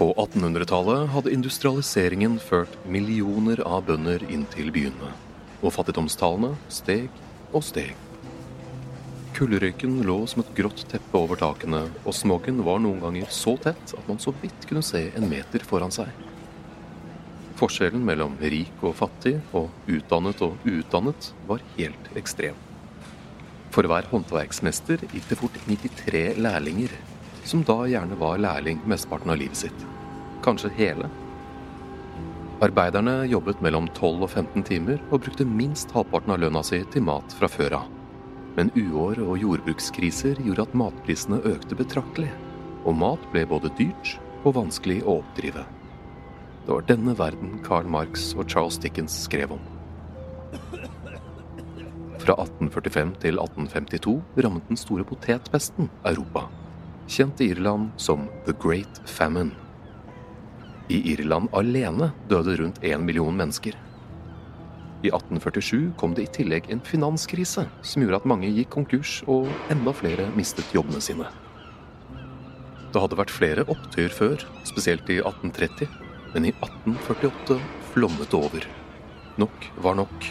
På 1800-tallet hadde industrialiseringen ført millioner av bønder inn til byene, og fattigdomstallene steg og steg. Kullrøyken lå som et grått teppe over takene, og smoggen var noen ganger så tett at man så vidt kunne se en meter foran seg. Forskjellen mellom rik og fattig og utdannet og uutdannet var helt ekstrem. For hver håndverksmester gikk det fort 93 lærlinger, som da gjerne var lærling mesteparten av livet sitt. Kanskje hele. Arbeiderne jobbet mellom 12 og 15 timer og brukte minst halvparten av lønna si til mat fra før av. Men uår og jordbrukskriser gjorde at matprisene økte betraktelig, og mat ble både dyrt og vanskelig å oppdrive. Det var denne verden Karl Marx og Charles Dickens skrev om. Fra 1845 til 1852 rammet den store potetpesten Europa, kjent i Irland som The Great Famine. I Irland alene døde rundt én million mennesker. I 1847 kom det i tillegg en finanskrise som gjorde at mange gikk konkurs, og enda flere mistet jobbene sine. Det hadde vært flere opptøyer før, spesielt i 1830, men i 1848 flommet det over. Nok var nok.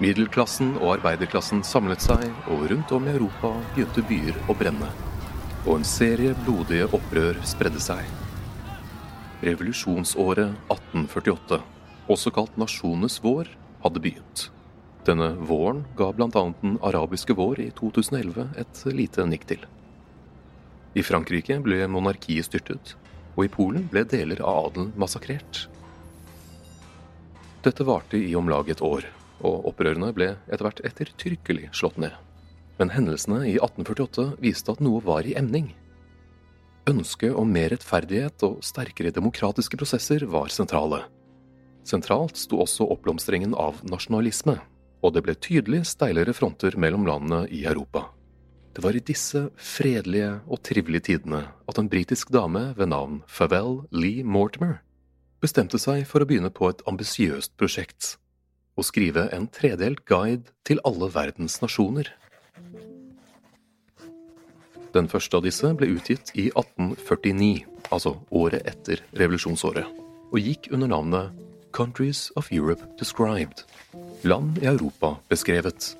Middelklassen og arbeiderklassen samlet seg, og rundt om i Europa begynte byer å brenne. Og en serie blodige opprør spredde seg. Revolusjonsåret 1848, også kalt nasjonenes vår, hadde begynt. Denne våren ga bl.a. den arabiske vår i 2011 et lite nikk til. I Frankrike ble monarkiet styrtet, og i Polen ble deler av adelen massakrert. Dette varte i om lag et år, og opprørene ble etter hvert ettertrykkelig slått ned. Men hendelsene i 1848 viste at noe var i emning. Ønsket om mer rettferdighet og sterkere demokratiske prosesser var sentrale. Sentralt sto også oppblomstringen av nasjonalisme, og det ble tydelig steilere fronter mellom landene i Europa. Det var i disse fredelige og trivelige tidene at en britisk dame ved navn Favel Lee Mortimer bestemte seg for å begynne på et ambisiøst prosjekt – å skrive en tredelt guide til alle verdens nasjoner. Den første av disse ble utgitt i 1849, altså året etter revolusjonsåret, og gikk under navnet Countries of Europe Described, land i Europa beskrevet.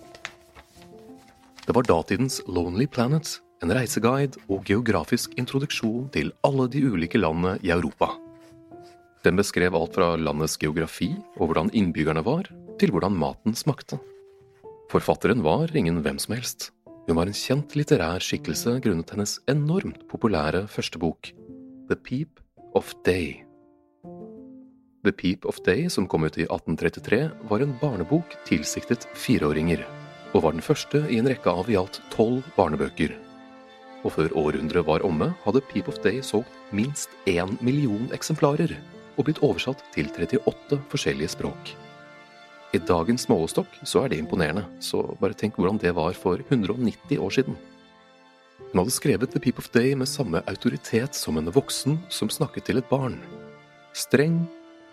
Det var datidens Lonely Planet, en reiseguide og geografisk introduksjon til alle de ulike landene i Europa. Den beskrev alt fra landets geografi og hvordan innbyggerne var, til hvordan maten smakte. Forfatteren var ingen hvem som helst. Hun var en kjent litterær skikkelse grunnet hennes enormt populære første bok, The Peep of Day. The Peep of Day, som kom ut i 1833, var en barnebok tilsiktet fireåringer, og var den første i en rekke av i alt tolv barnebøker. Og før århundret var omme, hadde Peep of Day solgt minst én million eksemplarer og blitt oversatt til 38 forskjellige språk. I dagens målestokk så er det imponerende, så bare tenk hvordan det var for 190 år siden. Hun hadde skrevet The Peep of Day med samme autoritet som en voksen som snakket til et barn. Streng,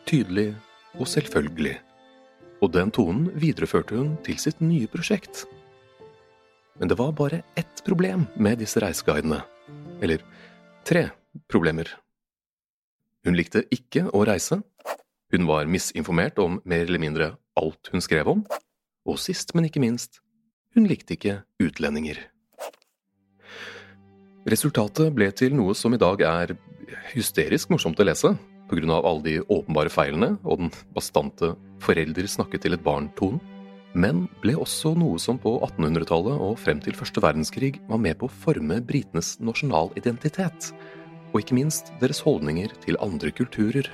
tydelig og selvfølgelig. Og den tonen videreførte hun til sitt nye prosjekt. Men det var bare ett problem med disse reiseguidene. Eller tre problemer. Hun likte ikke å reise. Hun var misinformert om mer eller mindre alt hun skrev om, og sist, men ikke minst, hun likte ikke utlendinger. Resultatet ble til noe som i dag er hysterisk morsomt å lese, på grunn av alle de åpenbare feilene og den bastante forelder snakket til et barn-tonen, men ble også noe som på 1800-tallet og frem til første verdenskrig var med på å forme britenes nasjonalidentitet, og ikke minst deres holdninger til andre kulturer.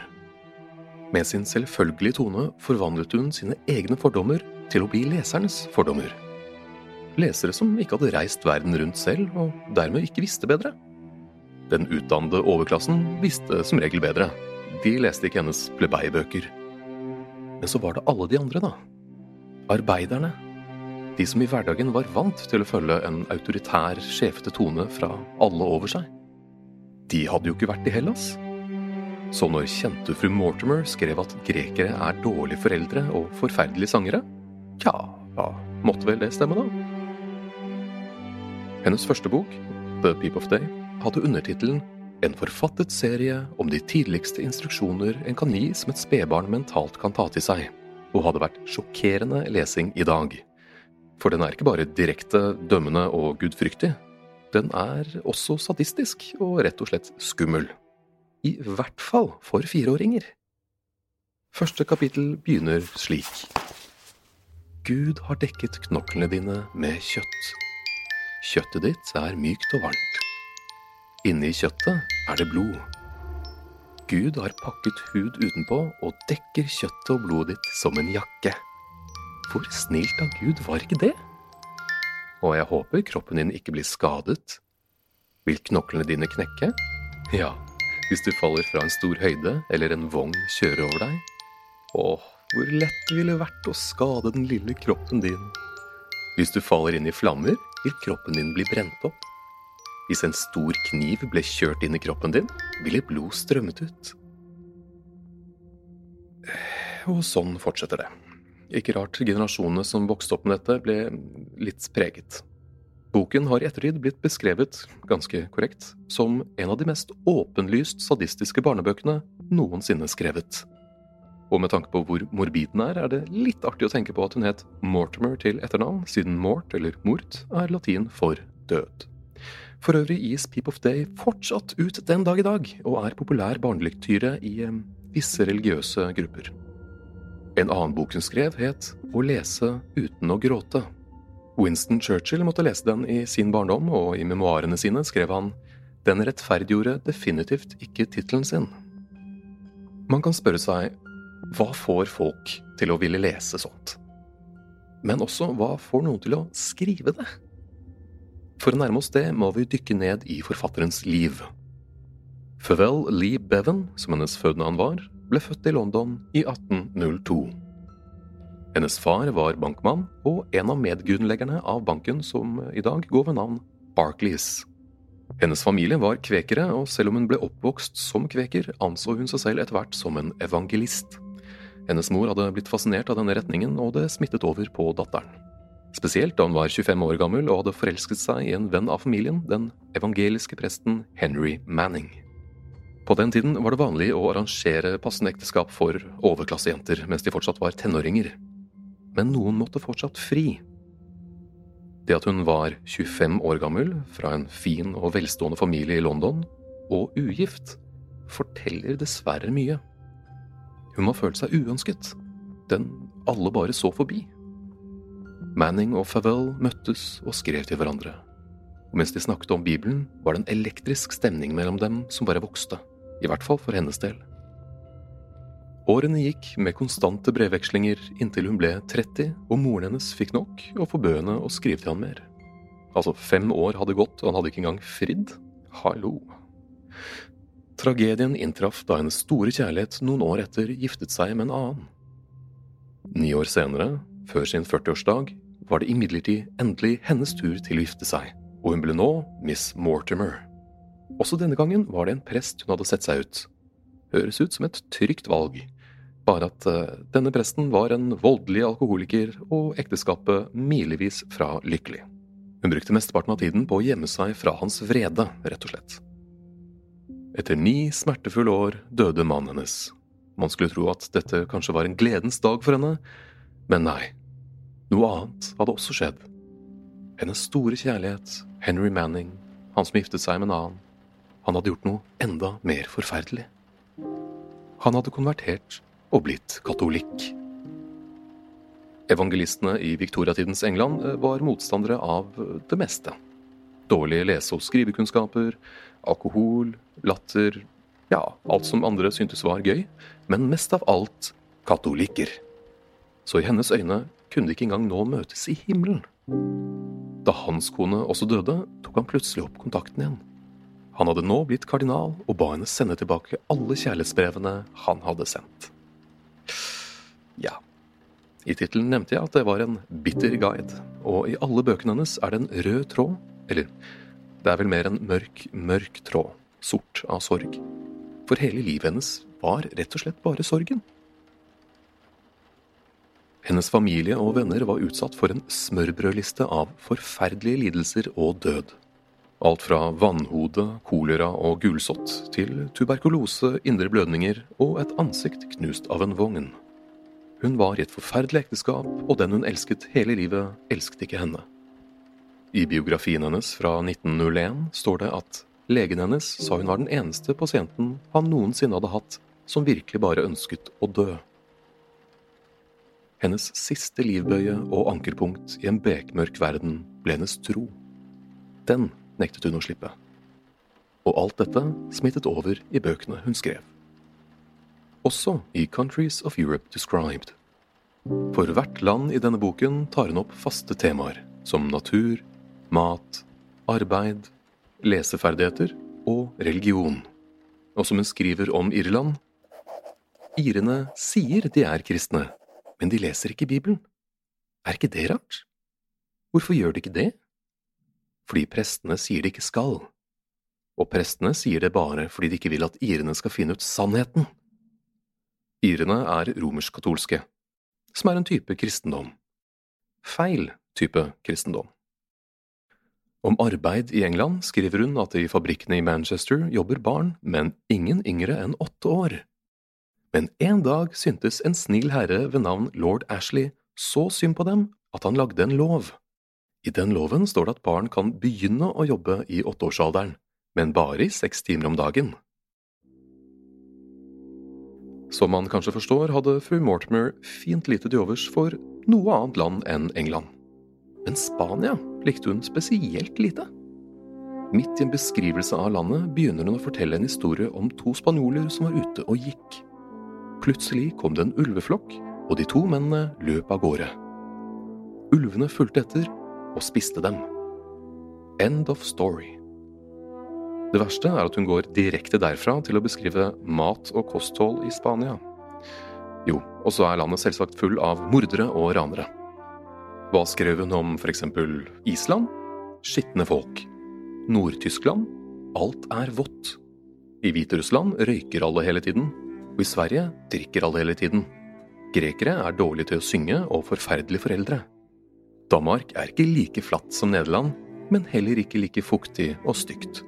Med sin selvfølgelige tone forvandlet hun sine egne fordommer til å bli lesernes fordommer. Lesere som ikke hadde reist verden rundt selv, og dermed ikke visste bedre. Den utdannede overklassen visste som regel bedre. De leste ikke hennes plebeibøker. Men så var det alle de andre, da. Arbeiderne. De som i hverdagen var vant til å følge en autoritær, sjefete tone fra alle over seg. De hadde jo ikke vært i Hellas. Så når kjente fru Mortimer skrev at grekere er dårlige foreldre og forferdelige sangere, ja, da måtte vel det stemme, da? Hennes første bok, The Peep of Day, hadde undertittelen En forfattet serie om de tidligste instruksjoner en kan gi som et spedbarn mentalt kan ta til seg, og hadde vært sjokkerende lesing i dag. For den er ikke bare direkte dømmende og gudfryktig, den er også sadistisk og rett og slett skummel i hvert fall for fireåringer. Første kapittel begynner slik. Gud har dekket knoklene dine med kjøtt. Kjøttet ditt er mykt og varmt. Inni kjøttet er det blod. Gud har pakket hud utenpå og dekker kjøttet og blodet ditt som en jakke. Hvor snilt av Gud var ikke det? Og jeg håper kroppen din ikke blir skadet. Vil knoklene dine knekke? Ja, hvis du faller fra en stor høyde eller en vogn kjører over deg. Åh, hvor lett det ville vært å skade den lille kroppen din. Hvis du faller inn i flammer, vil kroppen din bli brent opp. Hvis en stor kniv ble kjørt inn i kroppen din, ville blod strømmet ut. Og sånn fortsetter det. Ikke rart generasjonene som vokste opp med dette, ble litt preget. Boken har i ettertid blitt beskrevet, ganske korrekt, som en av de mest åpenlyst sadistiske barnebøkene noensinne skrevet. Og med tanke på hvor morbid den er, er det litt artig å tenke på at hun het Mortimer til etternavn, siden mort, eller mort, er latin for død. For øvrig gis Peep of Day fortsatt ut den dag i dag, og er populær barnelektyre i eh, visse religiøse grupper. En annen bok hun skrev, het Å lese uten å gråte, Winston Churchill måtte lese den i sin barndom, og i memoarene sine skrev han den rettferdiggjorde definitivt ikke tittelen sin. Man kan spørre seg hva får folk til å ville lese sånt? Men også hva får noen til å skrive det? For å nærme oss det må vi dykke ned i forfatterens liv. Favell Lee Bevan, som hennes fødenavn var, ble født i London i 1802. Hennes far var bankmann og en av medgrunnleggerne av banken som i dag går ved navn Barclays. Hennes familie var kvekere, og selv om hun ble oppvokst som kveker, anså hun seg selv etter hvert som en evangelist. Hennes mor hadde blitt fascinert av denne retningen, og det smittet over på datteren. Spesielt da hun var 25 år gammel og hadde forelsket seg i en venn av familien, den evangeliske presten Henry Manning. På den tiden var det vanlig å arrangere passende ekteskap for overklassejenter mens de fortsatt var tenåringer. Men noen måtte fortsatt fri. Det at hun var 25 år gammel, fra en fin og velstående familie i London, og ugift, forteller dessverre mye. Hun har følt seg uønsket, den alle bare så forbi. Manning og Favell møttes og skrev til hverandre. Og mens de snakket om Bibelen, var det en elektrisk stemning mellom dem som bare vokste, i hvert fall for hennes del. Årene gikk med konstante brevvekslinger inntil hun ble 30 og moren hennes fikk nok og forbød å skrive til han mer. Altså, fem år hadde gått, og han hadde ikke engang fridd. Hallo. Tragedien inntraff da hennes store kjærlighet noen år etter giftet seg med en annen. Ni år senere, før sin 40-årsdag, var det imidlertid endelig hennes tur til å gifte seg, og hun ble nå Miss Mortimer. Også denne gangen var det en prest hun hadde sett seg ut. Høres ut som et trygt valg, bare at uh, denne presten var en voldelig alkoholiker og ekteskapet milevis fra lykkelig. Hun brukte mesteparten av tiden på å gjemme seg fra hans vrede, rett og slett. Etter ni smertefulle år døde mannen hennes. Man skulle tro at dette kanskje var en gledens dag for henne, men nei. Noe annet hadde også skjedd. Hennes store kjærlighet, Henry Manning, han som giftet seg med en annen, han hadde gjort noe enda mer forferdelig. Han hadde konvertert og blitt katolikk. Evangelistene i viktoriatidens England eh, var motstandere av det meste. Dårlige lese- og skrivekunnskaper, alkohol, latter, ja, alt som andre syntes var gøy, men mest av alt katolikker. Så i hennes øyne kunne de ikke engang nå møtes i himmelen. Da hans kone også døde, tok han plutselig opp kontakten igjen. Han hadde nå blitt kardinal og ba henne sende tilbake alle kjærlighetsbrevene han hadde sendt. Ja, i tittelen nevnte jeg at det var en bitter guide, og i alle bøkene hennes er det en rød tråd, eller det er vel mer en mørk, mørk tråd, sort av sorg. For hele livet hennes var rett og slett bare sorgen. Hennes familie og venner var utsatt for en smørbrødliste av forferdelige lidelser og død. Alt fra vannhode, kolera og gulsott til tuberkulose, indre blødninger og et ansikt knust av en vogn. Hun var i et forferdelig ekteskap, og den hun elsket hele livet, elsket ikke henne. I biografien hennes fra 1901 står det at legen hennes sa hun var den eneste pasienten han noensinne hadde hatt som virkelig bare ønsket å dø. Hennes siste livbøye og ankerpunkt i en bekmørk verden ble hennes tro. Den nektet hun å slippe. Og alt dette smittet over i bøkene hun skrev. Også i Countries of Europe Described. For hvert land i denne boken tar hun opp faste temaer, som natur, mat, arbeid, leseferdigheter og religion. Og som hun skriver om Irland Irene sier de er kristne, men de leser ikke Bibelen. Er ikke det rart? Hvorfor gjør de ikke det? Fordi prestene sier de ikke skal. Og prestene sier det bare fordi de ikke vil at irene skal finne ut sannheten. Irene er romersk-katolske, som er en type kristendom. Feil type kristendom. Om arbeid i England skriver hun at i fabrikkene i Manchester jobber barn, men ingen yngre enn åtte år. Men en dag syntes en snill herre ved navn lord Ashley så synd på dem at han lagde en lov. I den loven står det at barn kan begynne å jobbe i åtteårsalderen, men bare i seks timer om dagen. Som man kanskje forstår, hadde fru Mortimer fint lite til overs for noe annet land enn England. Men Spania likte hun spesielt lite. Midt i en beskrivelse av landet begynner hun å fortelle en historie om to spanjoler som var ute og gikk. Plutselig kom det en ulveflokk, og de to mennene løp av gårde. Ulvene fulgte etter og spiste dem. End of story. Det verste er at hun går direkte derfra til å beskrive mat og kosthold i Spania. Jo, og så er landet selvsagt full av mordere og ranere. Hva skrev hun om eksempel Island? Skitne folk. Nord-Tyskland? Alt er vått. I Hviterussland røyker alle hele tiden, og i Sverige drikker alle hele tiden. Grekere er dårlige til å synge og forferdelige foreldre. Danmark er ikke like flatt som Nederland, men heller ikke like fuktig og stygt.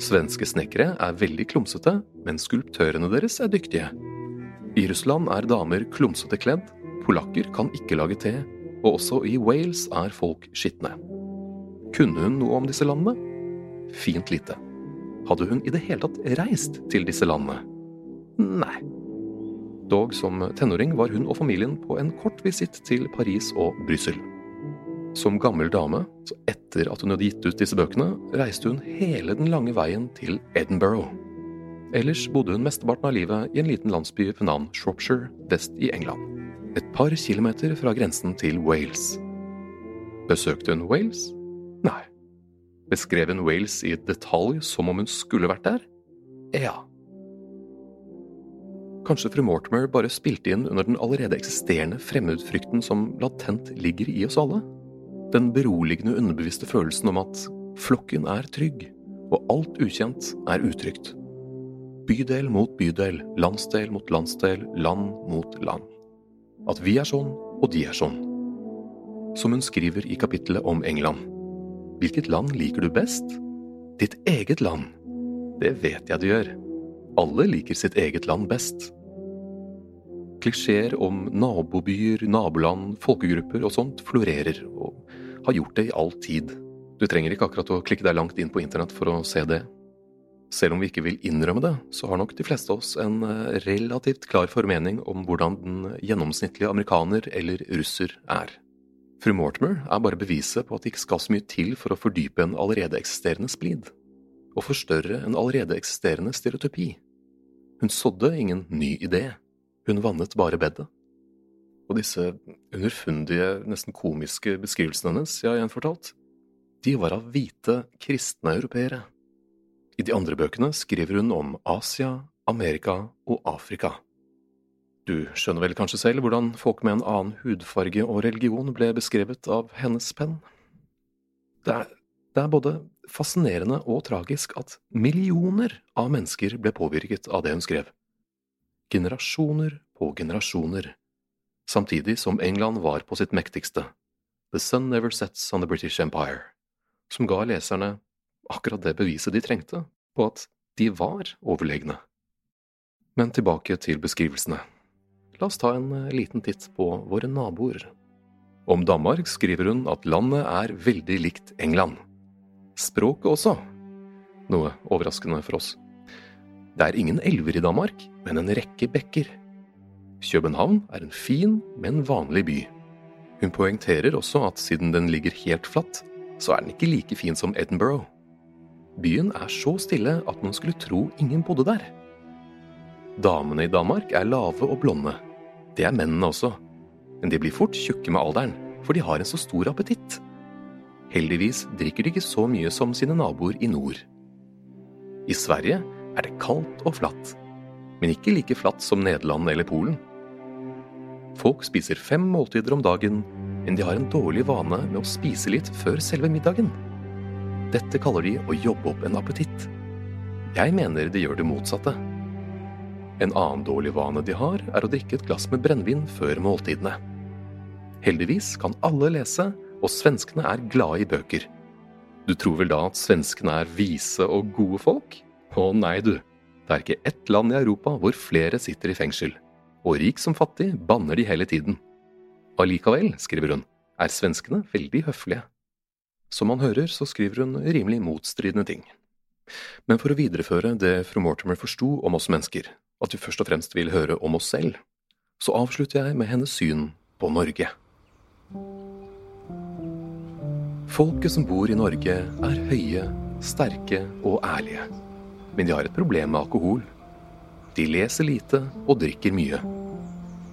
Svenske snekkere er veldig klumsete, men skulptørene deres er dyktige. I Russland er damer klumsete kledd, polakker kan ikke lage te, og også i Wales er folk skitne. Kunne hun noe om disse landene? Fint lite. Hadde hun i det hele tatt reist til disse landene? Nei. Dog som tenåring var hun og familien på en kort visitt til Paris og Brussel. Som gammel dame, så etter at hun hadde gitt ut disse bøkene, reiste hun hele den lange veien til Edinburgh. Ellers bodde hun mesteparten av livet i en liten landsby ved navn Shropshire vest i England. Et par kilometer fra grensen til Wales. Besøkte hun Wales? Nei. Beskrev hun Wales i detalj som om hun skulle vært der? Ja. Kanskje fru Mortimer bare spilte inn under den allerede eksisterende fremmedfrykten som latent ligger i oss alle? Den beroligende underbevisste følelsen om at flokken er trygg, og alt ukjent er utrygt. Bydel mot bydel, landsdel mot landsdel, land mot land. At vi er sånn, og de er sånn. Som hun skriver i kapittelet om England. Hvilket land liker du best? Ditt eget land. Det vet jeg du gjør. Alle liker sitt eget land best. Klisjeer om nabobyer, naboland, folkegrupper og sånt florerer, og har gjort det i all tid. Du trenger ikke akkurat å klikke deg langt inn på internett for å se det. Selv om vi ikke vil innrømme det, så har nok de fleste av oss en eh, relativt klar formening om hvordan den gjennomsnittlige amerikaner eller russer er. Fru Mortimer er bare beviset på at det ikke skal så mye til for å fordype en allerede eksisterende splid, og forstørre en allerede eksisterende stereotypi. Hun sådde ingen ny idé, hun vannet bare bedet. Og disse underfundige, nesten komiske beskrivelsene hennes jeg har gjenfortalt, de var av hvite, kristne europeere. I de andre bøkene skriver hun om Asia, Amerika og Afrika. Du skjønner vel kanskje selv hvordan folk med en annen hudfarge og religion ble beskrevet av hennes penn? Det er, det er både fascinerende og tragisk at millioner av mennesker ble påvirket av det hun skrev. Generasjoner på generasjoner, samtidig som England var på sitt mektigste. The sun never sets on the British Empire, som ga leserne akkurat det beviset de trengte på at de var overlegne. Men tilbake til beskrivelsene. La oss ta en eh, liten titt på våre naboer. Om Danmark skriver hun at landet er veldig likt England. Språket også. Noe overraskende for oss. Det er ingen elver i Danmark, men en rekke bekker. København er en fin, men vanlig by. Hun poengterer også at siden den ligger helt flatt, så er den ikke like fin som Edinburgh. Byen er så stille at man skulle tro ingen bodde der. Damene i Danmark er lave og blonde, det er mennene også. Men de blir fort tjukke med alderen, for de har en så stor appetitt. Heldigvis drikker de ikke så mye som sine naboer i nord. I Sverige er det kaldt og flatt, men ikke like flatt som Nederland eller Polen. Folk spiser fem måltider om dagen, men de har en dårlig vane med å spise litt før selve middagen. Dette kaller de å jobbe opp en appetitt. Jeg mener de gjør det motsatte. En annen dårlig vane de har, er å drikke et glass med brennevin før måltidene. Heldigvis kan alle lese, og svenskene er glade i bøker. Du tror vel da at svenskene er vise og gode folk? Å nei, du. Det er ikke ett land i Europa hvor flere sitter i fengsel. Og rik som fattig banner de hele tiden. Allikevel, skriver hun, er svenskene veldig høflige. Som man hører, så skriver hun rimelig motstridende ting. Men for å videreføre det fru Mortimer forsto om oss mennesker, at vi først og fremst vil høre om oss selv, så avslutter jeg med hennes syn på Norge. Folket som bor i Norge, er høye, sterke og ærlige. Men de har et problem med alkohol. De leser lite og drikker mye.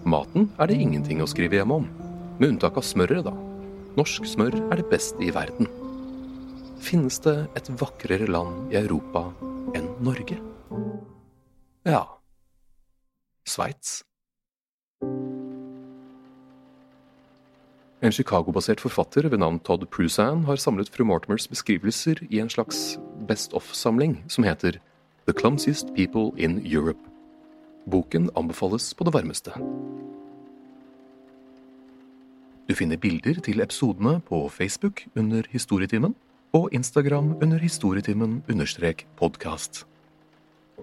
Maten er det ingenting å skrive hjemme om, med unntak av smøret, da. Norsk smør er det beste i verden. Finnes det et vakrere land i Europa enn Norge? Ja Sveits. En Chicago-basert forfatter ved navn Todd Prusan har samlet fru Mortimers beskrivelser i en slags Best Off-samling som heter The Clumsiest People in Europe. Boken anbefales på det varmeste. Du finner bilder til episodene på Facebook under Historietimen og Instagram under historietimen understrek podkast.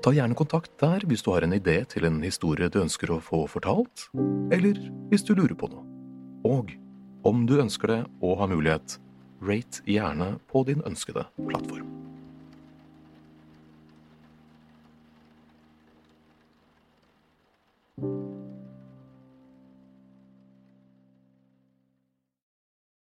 Ta gjerne kontakt der hvis du har en idé til en historie du ønsker å få fortalt, eller hvis du lurer på noe. Og om du ønsker det og har mulighet, rate gjerne på din ønskede plattform.